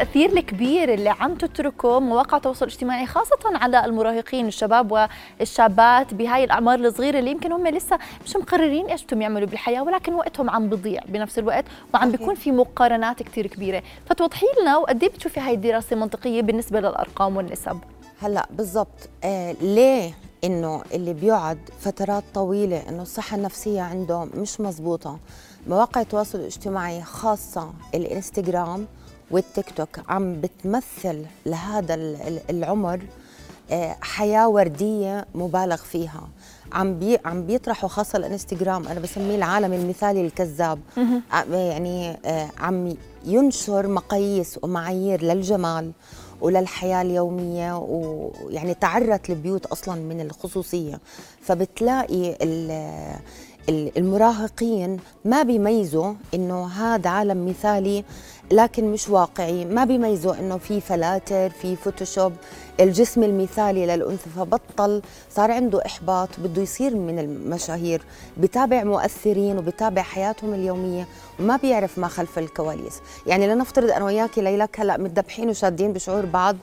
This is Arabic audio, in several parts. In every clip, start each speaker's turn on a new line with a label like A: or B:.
A: التأثير الكبير اللي عم تتركه مواقع التواصل الاجتماعي خاصة على المراهقين الشباب والشابات بهاي الأعمار الصغيرة اللي يمكن هم لسه مش مقررين إيش بدهم يعملوا بالحياة ولكن وقتهم عم بضيع بنفس الوقت وعم بيكون في مقارنات كتير كبيرة. فتوضحي لنا وقد إيه بتشوفي هاي الدراسة منطقية بالنسبة للأرقام والنسب؟
B: هلأ بالضبط. آه ليه إنه اللي بيقعد فترات طويلة إنه الصحة النفسية عنده مش مزبوطة؟ مواقع التواصل الاجتماعي خاصة الانستغرام والتيك توك عم بتمثل لهذا ال- العمر آه، حياة وردية مبالغ فيها. عم بي عم بيطرحوا خاصة الانستغرام أنا بسميه العالم المثالي الكذاب ع- يعني آه، عم ينشر مقاييس ومعايير للجمال وللحياة اليومية ويعني تعرت البيوت أصلا من الخصوصية. فبتلاقي المراهقين ما بيميزوا إنه هذا عالم مثالي لكن مش واقعي. ما بيميزوا إنه في فلاتر في فوتوشوب الجسم المثالي للأنثى. فبطل صار عنده إحباط بده يصير من المشاهير. بتابع مؤثرين وبتابع حياتهم اليومية وما بيعرف ما خلف الكواليس. يعني لنفترض أنا وياكي ليلك هلا متدبحين وشادين بشعور بعض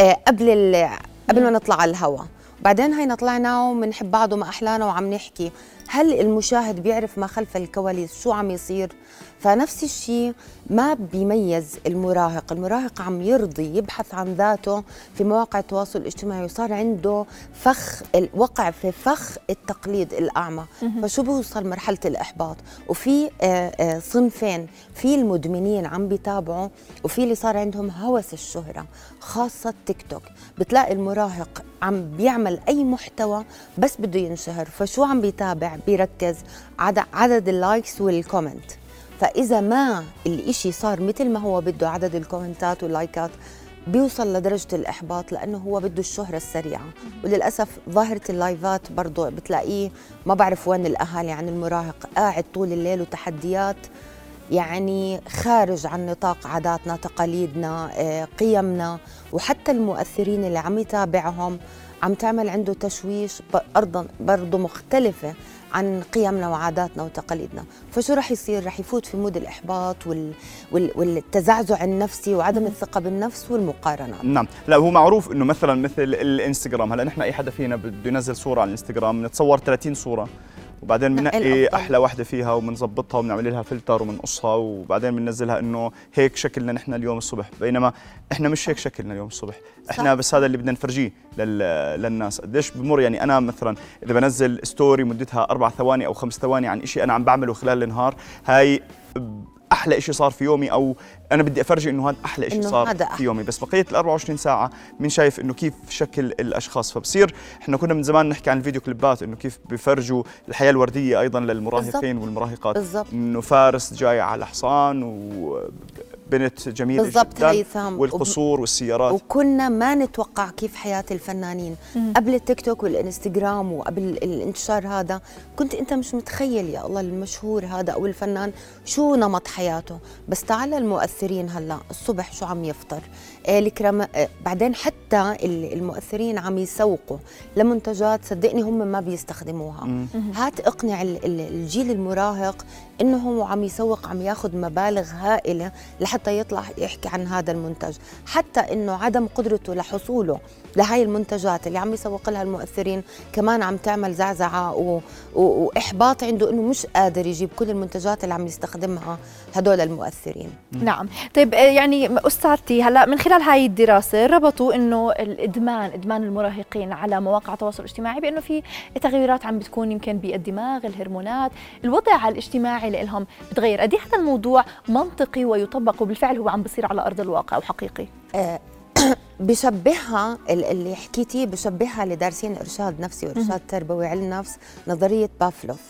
B: آه، قبل قبل ما نطلع على الهواء بعدين هينا طلعنا وبنحب بعض وما أحلانا وعم نحكي. هل المشاهد بيعرف ما خلف الكواليس؟ شو عم يصير؟ فنفس الشيء ما بيميز المراهق. المراهق عم يرضي يبحث عن ذاته في مواقع التواصل الاجتماعي وصار عنده فخ الوقع في فخ التقليد الأعمى. فشو بيوصل مرحلة الإحباط؟ وفي آه، آه، صنفين في المدمنين عم بيتابعوا وفي اللي صار عندهم هوس الشهرة خاصة تيك توك. بتلاقي المراهق عم بيعمل أي محتوى بس بده ينشهر. فشو عم بيتابع؟ بيركز عدد, عدد ال likes وال comment فإذا ما الإشي صار مثل ما هو بده عدد الكومنتات واللايكات بيوصل لدرجة الإحباط لأنه هو بده الشهرة السريعة. وللأسف ظاهرة اللايفات برضو بتلاقيه ما بعرف وين الأهالي عن المراهق قاعد طول الليل وتحديات يعني خارج عن نطاق عاداتنا تقاليدنا آه، قيمنا. وحتى المؤثرين اللي عم يتابعهم عم تعمل عنده تشويش أيضا برضه مختلفة عن قيمنا وعاداتنا وتقاليدنا. فشو رح يصير؟ رح يفوت في mood الإحباط وال... وال... والتزعزع النفسي وعدم الثقة بالنفس والمقارنات.
C: نعم. لا هو معروف إنه مثلا مثل الإنستغرام. هلأ نحن أي حدا فينا بده ينزل صورة على الإنستغرام نتصور 30 صورة. وبعدين بننقي. أحلى وحده فيها وبنظبطها وبنعمل لها فلتر وبنقصها وبعدين بننزلها إنه هيك شكلنا نحن اليوم الصبح بينما إحنا مش هيك شكلنا اليوم الصبح
B: إحنا.
C: بس هذا اللي بدنا نفرجيه لل... للناس قديش بمر يعني أنا مثلا إذا بنزل story مدتها أربع ثواني أو خمس ثواني عن شيء أنا عم بعمله خلال النهار هاي أحلى شيء صار في يومي أو أنا بدي أفرجي إنه هذا أحلى شيء صار
B: هذا
C: في. يومي بس بقيه ال 24 ساعة من شايف إنه كيف شكل الأشخاص فبصير إحنا كنا من زمان نحكي عن الفيديو كليبات إنه كيف بفرجوا الحياة الوردية أيضا للمراهقين والمراهقات
B: بالضبط.
C: إنه فارس جاي على حصان وبنت جميلة
B: بالضبط
C: جدا
B: هيثم.
C: والقصور والسيارات.
B: وكنا ما نتوقع كيف حياة الفنانين. قبل التيك توك والإنستغرام وقبل الانتشار هذا كنت أنت مش متخيل يا الله المشهور هذا أو الفنان شو نمط حياته. بس تعال المؤثرين هلا الصبح شو عم يفطر؟ آه الكرام آه بعدين حتى ال- المؤثرين عم يسوقوا لمنتجات صدقني هم ما بيستخدموها. هات اقنع ال- ال- الجيل المراهق إنه هو عم يسوق عم ياخذ مبالغ هائلة لحتى يطلع يحكي عن هذا المنتج. حتى إنه عدم قدرته لحصوله لهي المنتجات اللي عم يسوق لها المؤثرين كمان عم تعمل زعزعة و... و... وإحباط عنده إنه مش قادر يجيب كل المنتجات اللي عم يستخدمها هدول المؤثرين.
A: نعم. طيب آه، يعني أستاذتي هلا من خلال هاي الدراسة ربطوا إنه الإدمان إدمان المراهقين على مواقع التواصل الاجتماعي بإنه في تغيرات عم بتكون يمكن بالدماغ الهرمونات الوضع الاجتماعي لهم بتغير. قد إيه هذا الموضوع منطقي ويطبق وبالفعل هو عم بصير على أرض الواقع وحقيقي؟
B: آه، بشبهها ال- اللي حكيتيه بشبهها اللي دارسين إرشاد نفسي وإرشاد تربوي علم نفس نظرية بافلوف.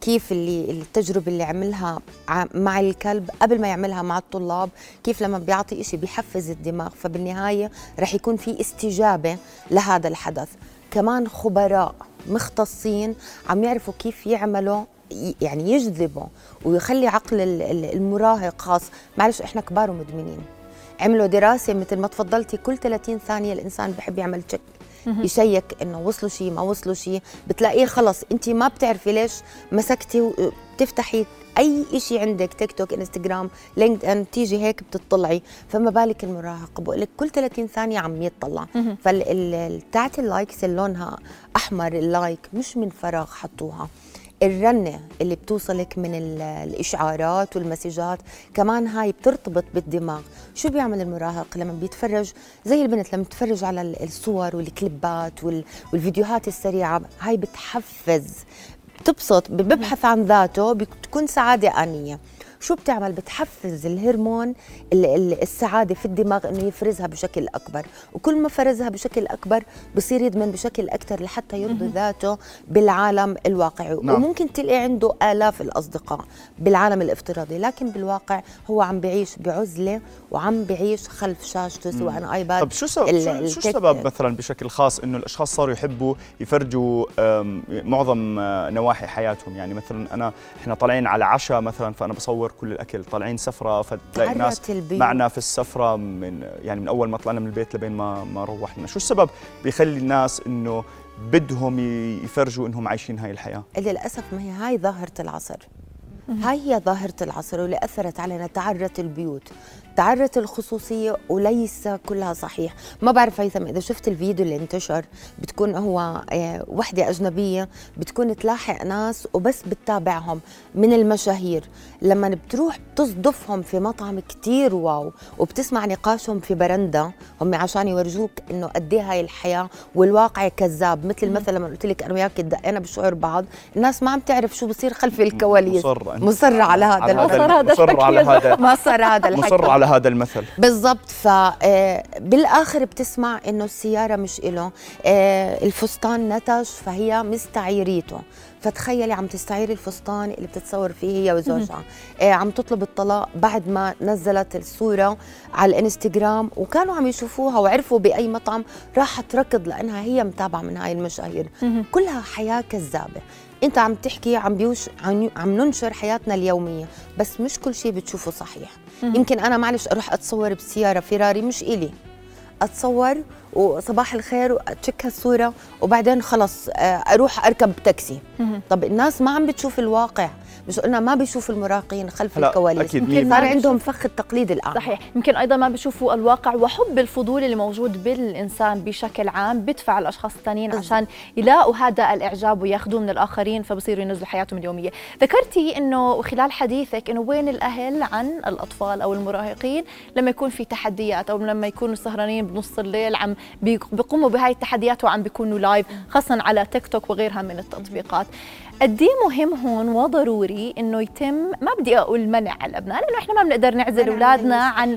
B: كيف اللي التجربة اللي عملها مع الكلب قبل ما يعملها مع الطلاب كيف لما بيعطي إشي بيحفز الدماغ فبالنهاية رح يكون في استجابة لهذا الحدث. كمان خبراء مختصين عم يعرفوا كيف يعملوا يعني يجذبوا ويخلي عقل ال- ال- المراهق خاص. معلش إحنا كبار ومدمنين. عملوا دراسة مثل ما تفضلتي كل 30 ثانية الإنسان بحب يعمل check يشيك إنه وصلوا شيء ما وصلوا شيء بتلاقيه خلص أنت ما بتعرفي ليش مسكتي بتفتحي أي شيء عندك تيك توك انستغرام لينكد ان تيجي هيك بتطلعي. فما بالك المراهق بقول لك كل 30 ثانية عم يطلع. فالتاعت ال likes اللي لونها أحمر ال like مش من فراغ حطوها. الرنة اللي بتوصلك من الإشعارات والمسجات كمان هاي بترتبط بالدماغ. شو بيعمل المراهق لما بيتفرج؟ زي البنت لما بتتفرج على الصور والكليبات والفيديوهات السريعة هاي بتحفز بتبسط ببحث عن ذاته بتكون سعادة آنية. شو بتعمل؟ بتحفز الهرمون السعادة في الدماغ إنه يفرزها بشكل أكبر. وكل ما فرزها بشكل أكبر بصير يدمن بشكل أكثر لحتى يرضي ذاته بالعالم الواقعي. نعم. وممكن تلاقي عنده آلاف الأصدقاء بالعالم الافتراضي لكن بالواقع هو عم بعيش بعزلة وعم بعيش خلف شاشتة سواء آيباد
C: طب شو سبب شو السبب مثلا بشكل خاص إنه الأشخاص صاروا يحبوا يفرجوا معظم آه، نواحي حياتهم؟ يعني مثلا أنا إحنا طالعين على عشاء مثلا فأنا بصور ندور كل الأكل. طالعين سفرة فتلاقي ناس معنا في السفرة من يعني من أول ما طلعنا من البيت لبين ما ما روحنا. شو السبب بيخلي الناس إنه بدهم يفرجوا إنهم عايشين هاي الحياة؟
B: للأسف ما هي هاي ظاهرة العصر. هاي هي ظاهرة العصر واللي أثرت علينا تعرت البيوت. تعرت الخصوصية وليس كلها صحيح. ما بعرف هيثم إذا شفت الفيديو اللي انتشر بتكون هو آه، وحدة أجنبية بتكون تلاحق ناس وبس بتتابعهم من المشاهير. لما بتروح بتصدفهم في مطعم كتير واو وبتسمع نقاشهم في برندا هم عشان يورجوك إنه قد إيه هاي الحياة والواقع كذاب. مثل المثل لما قلت لك أنا وياك دقينا بشعور بعض الناس ما عم تعرف شو بصير خلف الكواليس.
C: مصر
B: مصر على هذا
C: مصر على هذا.
B: مصر هذا
C: الحكي. مصر على هذا المثل.
B: بالضبط. فبالاخر بتسمع إنه السيارة مش له آه، الفستان نتش فهي مستعيريته. فتخيلي عم تستعيري الفستان اللي بتتصور فيه هي وزوجها. آه عم تطلب الطلاق بعد ما نزلت الصورة على الإنستغرام وكانوا عم يشوفوها وعرفوا بأي مطعم راحت ركض لأنها هي متابعة من هاي المشاهير. كلها حياة كذابة. انت عم تحكي عم بيوش عم ننشر حياتنا اليومية بس مش كل شيء بتشوفه صحيح. يمكن أنا معلش أروح أتصور بسيارة فيراري مش إلي. أتصور وصباح الخير واتشيك هالصورة وبعدين خلص آه، أروح أركب تاكسي. طب الناس ما عم بتشوف الواقع. مش قلنا ما بيشوف المراهقين خلف الكواليس.
C: أكيد
B: صار عندهم فخ التقليد الآن.
A: صحيح. يمكن أيضا ما بيشوفوا الواقع وحب الفضول اللي موجود بالإنسان بشكل عام بدفع الأشخاص الثانيين عشان يلاقوا هذا الإعجاب ويأخذوه من الآخرين فبصيروا ينزلوا حياتهم اليومية. ذكرتي إنه خلال حديثك إنه وين الأهل عن الأطفال أو المراهقين؟ لما يكون في تحديات أو لما يكونوا سهرانين بنص الليل عم بيقوموا بهاي التحديات وعم بيكونوا لايف خاصه على تيك توك وغيرها من التطبيقات. قد إيه مهم هون وضروري إنه يتم ما بدي أقول منع الابناء لأنه إحنا ما بنقدر نعزل أولادنا عن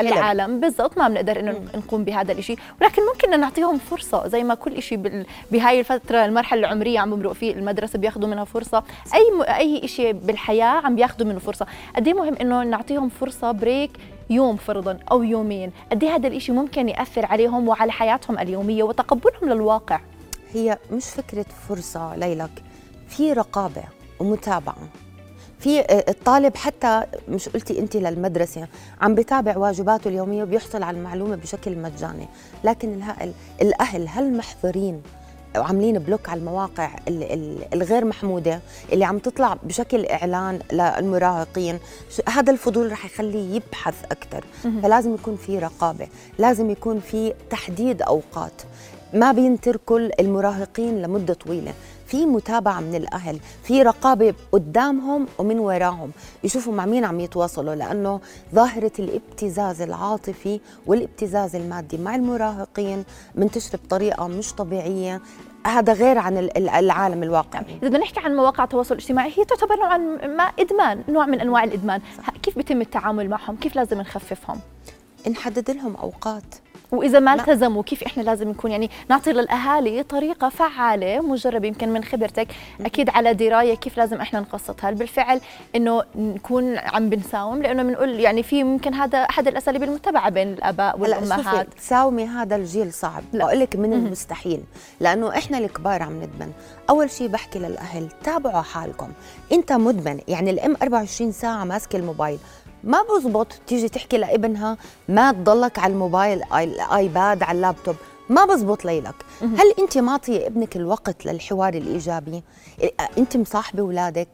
A: العالم. بالضبط ما بنقدر إنه نقوم بهذا الشيء ولكن ممكن نعطيهم فرصة زي ما كل شيء بهاي الفترة المرحلة العمرية عم بمرق فيه المدرسة بياخذوا منها فرصة. أي أي شيء بالحياة عم بياخذوا منه فرصة. قد إيه مهم إنه نعطيهم فرصة بريك يوم فرضا أو يومين؟ قد إيه هذا الشيء ممكن يأثر عليهم وعلى حياتهم اليومية وتقبلهم للواقع؟
B: هي مش فكرة فرصة ليلك. في رقابة ومتابعة. في آه، الطالب حتى مش قلتي انت للمدرسة عم بتابع واجباته اليومية وبيحصل على المعلومة بشكل مجاني. لكن الأهل هل محظورين وعاملين بلوك على المواقع الغير محمودة اللي عم تطلع بشكل إعلان للمراهقين؟ هذا الفضول رح يخليه يبحث أكثر فلازم يكون في رقابة لازم يكون في تحديد أوقات. ما بينتركوا المراهقين لمدة طويلة. في متابعة من الأهل في رقابة قدامهم ومن وراهم. يشوفوا مع مين عم يتواصلوا لأنه ظاهرة الابتزاز العاطفي والابتزاز المادي مع المراهقين منتشرة بطريقة مش طبيعية. هذا غير عن العالم الواقعي
A: إذا بدنا نحكي عن مواقع التواصل الاجتماعي هي تعتبر نوعا ما إدمان نوع من أنواع الإدمان. صح. كيف بيتم التعامل معهم؟ كيف لازم نخففهم؟
B: نحدد لهم أوقات.
A: وإذا ما التزموا كيف إحنا لازم نكون يعني نعطي للأهالي طريقة فعالة مجربه يمكن من خبرتك. أكيد على دراية كيف لازم إحنا نقسط هل بالفعل إنه نكون عم بنساوم لأنه بنقول يعني في ممكن هذا أحد الأساليب المتبعة بين الآباء والأمهات.
B: تساومي هذا الجيل صعب. بقول لك من المستحيل لأنه إحنا الكبار عم ندمن. أول شيء بحكي للأهل تابعوا حالكم. أنت مدمن يعني الأم 24 ساعة ماسكة الموبايل. ما بزبط تيجي تحكي لابنها ما تضلك على الموبايل الايباد على اللابتوب. ما بزبط ليلك. هل أنت معطيه ابنك الوقت للحوار الإيجابي؟ أنت مصاحبة اولادك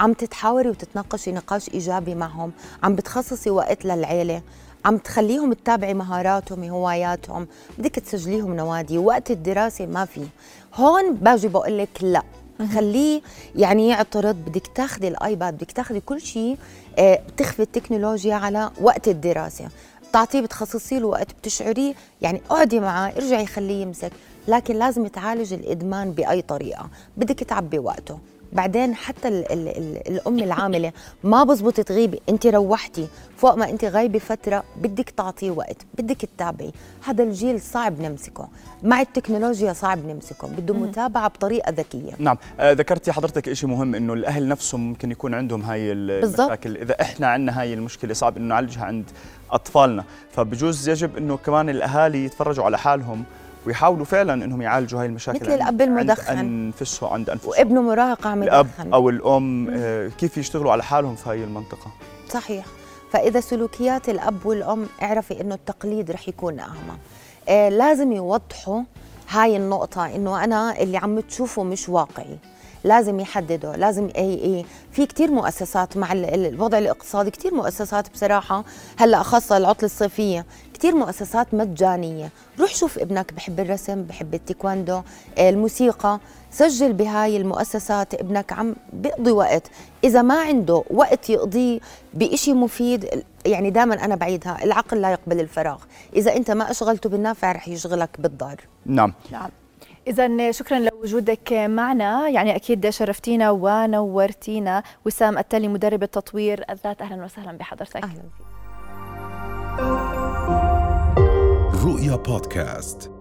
B: عم تتحاوري وتتناقشي نقاش إيجابي معهم؟ عم بتخصصي وقت للعيلة؟ عم تخليهم تتابعي مهاراتهم هواياتهم؟ بدك تسجليهم نوادي وقت الدراسة ما في. هون باجي بقول لك لا. خليه يعني يعترض بدك تاخذي الآيباد بدك تاخذي كل شيء آه، بتخفي التكنولوجيا على وقت الدراسة. بتعطيه بتخصصي له وقت بتشعريه يعني اقعدي معاه ارجعي خليه يمسك. لكن لازم تعالج الإدمان بأي طريقة. بدك تعبي وقته. بعدين حتى ال ال ال الأم العاملة ما بزبط تغيبي انت روحتي فوق ما انت غايبة فترة بدك تعطيه وقت بدك تتابعي. هذا الجيل صعب نمسكه. مع التكنولوجيا صعب نمسكه. بده متابعة بطريقة ذكية.
C: نعم. آه ذكرتي حضرتك شيء مهم إنه الأهل نفسهم ممكن يكون عندهم هاي المشاكل. بالزبط. إذا إحنا عندنا هاي المشكلة صعب إنه نعالجها عند أطفالنا. فبجوز يجب إنه كمان الأهالي يتفرجوا على حالهم ويحاولوا فعلا إنهم يعالجوا هاي المشاكل.
B: مثل الأب المدخن.
C: عند أنفسهم عند أنفسهم.
B: وابنه مراهق عم
C: الأب أو الأم آه كيف يشتغلوا على حالهم في هاي المنطقة؟
B: صحيح. فإذا سلوكيات الأب والأم اعرفي إنه التقليد رح يكون اهم آه لازم يوضحوا هاي النقطة إنه أنا اللي عم تشوفه مش واقعي. لازم يحددوا لازم اي اي في كثير مؤسسات مع الوضع الاقتصادي كثير مؤسسات بصراحة هلأ خاصة العطلة الصيفية كثير مؤسسات مجانية. روح شوف ابنك بحب الرسم بحب التيكواندو الموسيقى. سجل بهاي المؤسسات ابنك عم بيقضي وقت. إذا ما عنده وقت يقضيه بإشي مفيد يعني دائما أنا بعيدها العقل لا يقبل الفراغ. إذا أنت ما أشغلته بالنافع رح يشغلك بالضار
C: نعم.
A: نعم. إذا شكرا لوجودك معنا. يعني أكيد شرفتينا ونورتينا. وسام التالي مدرب التطوير. الذات أهلا وسهلا بحضرتك.
B: أهلا
D: رؤيا بودكاست.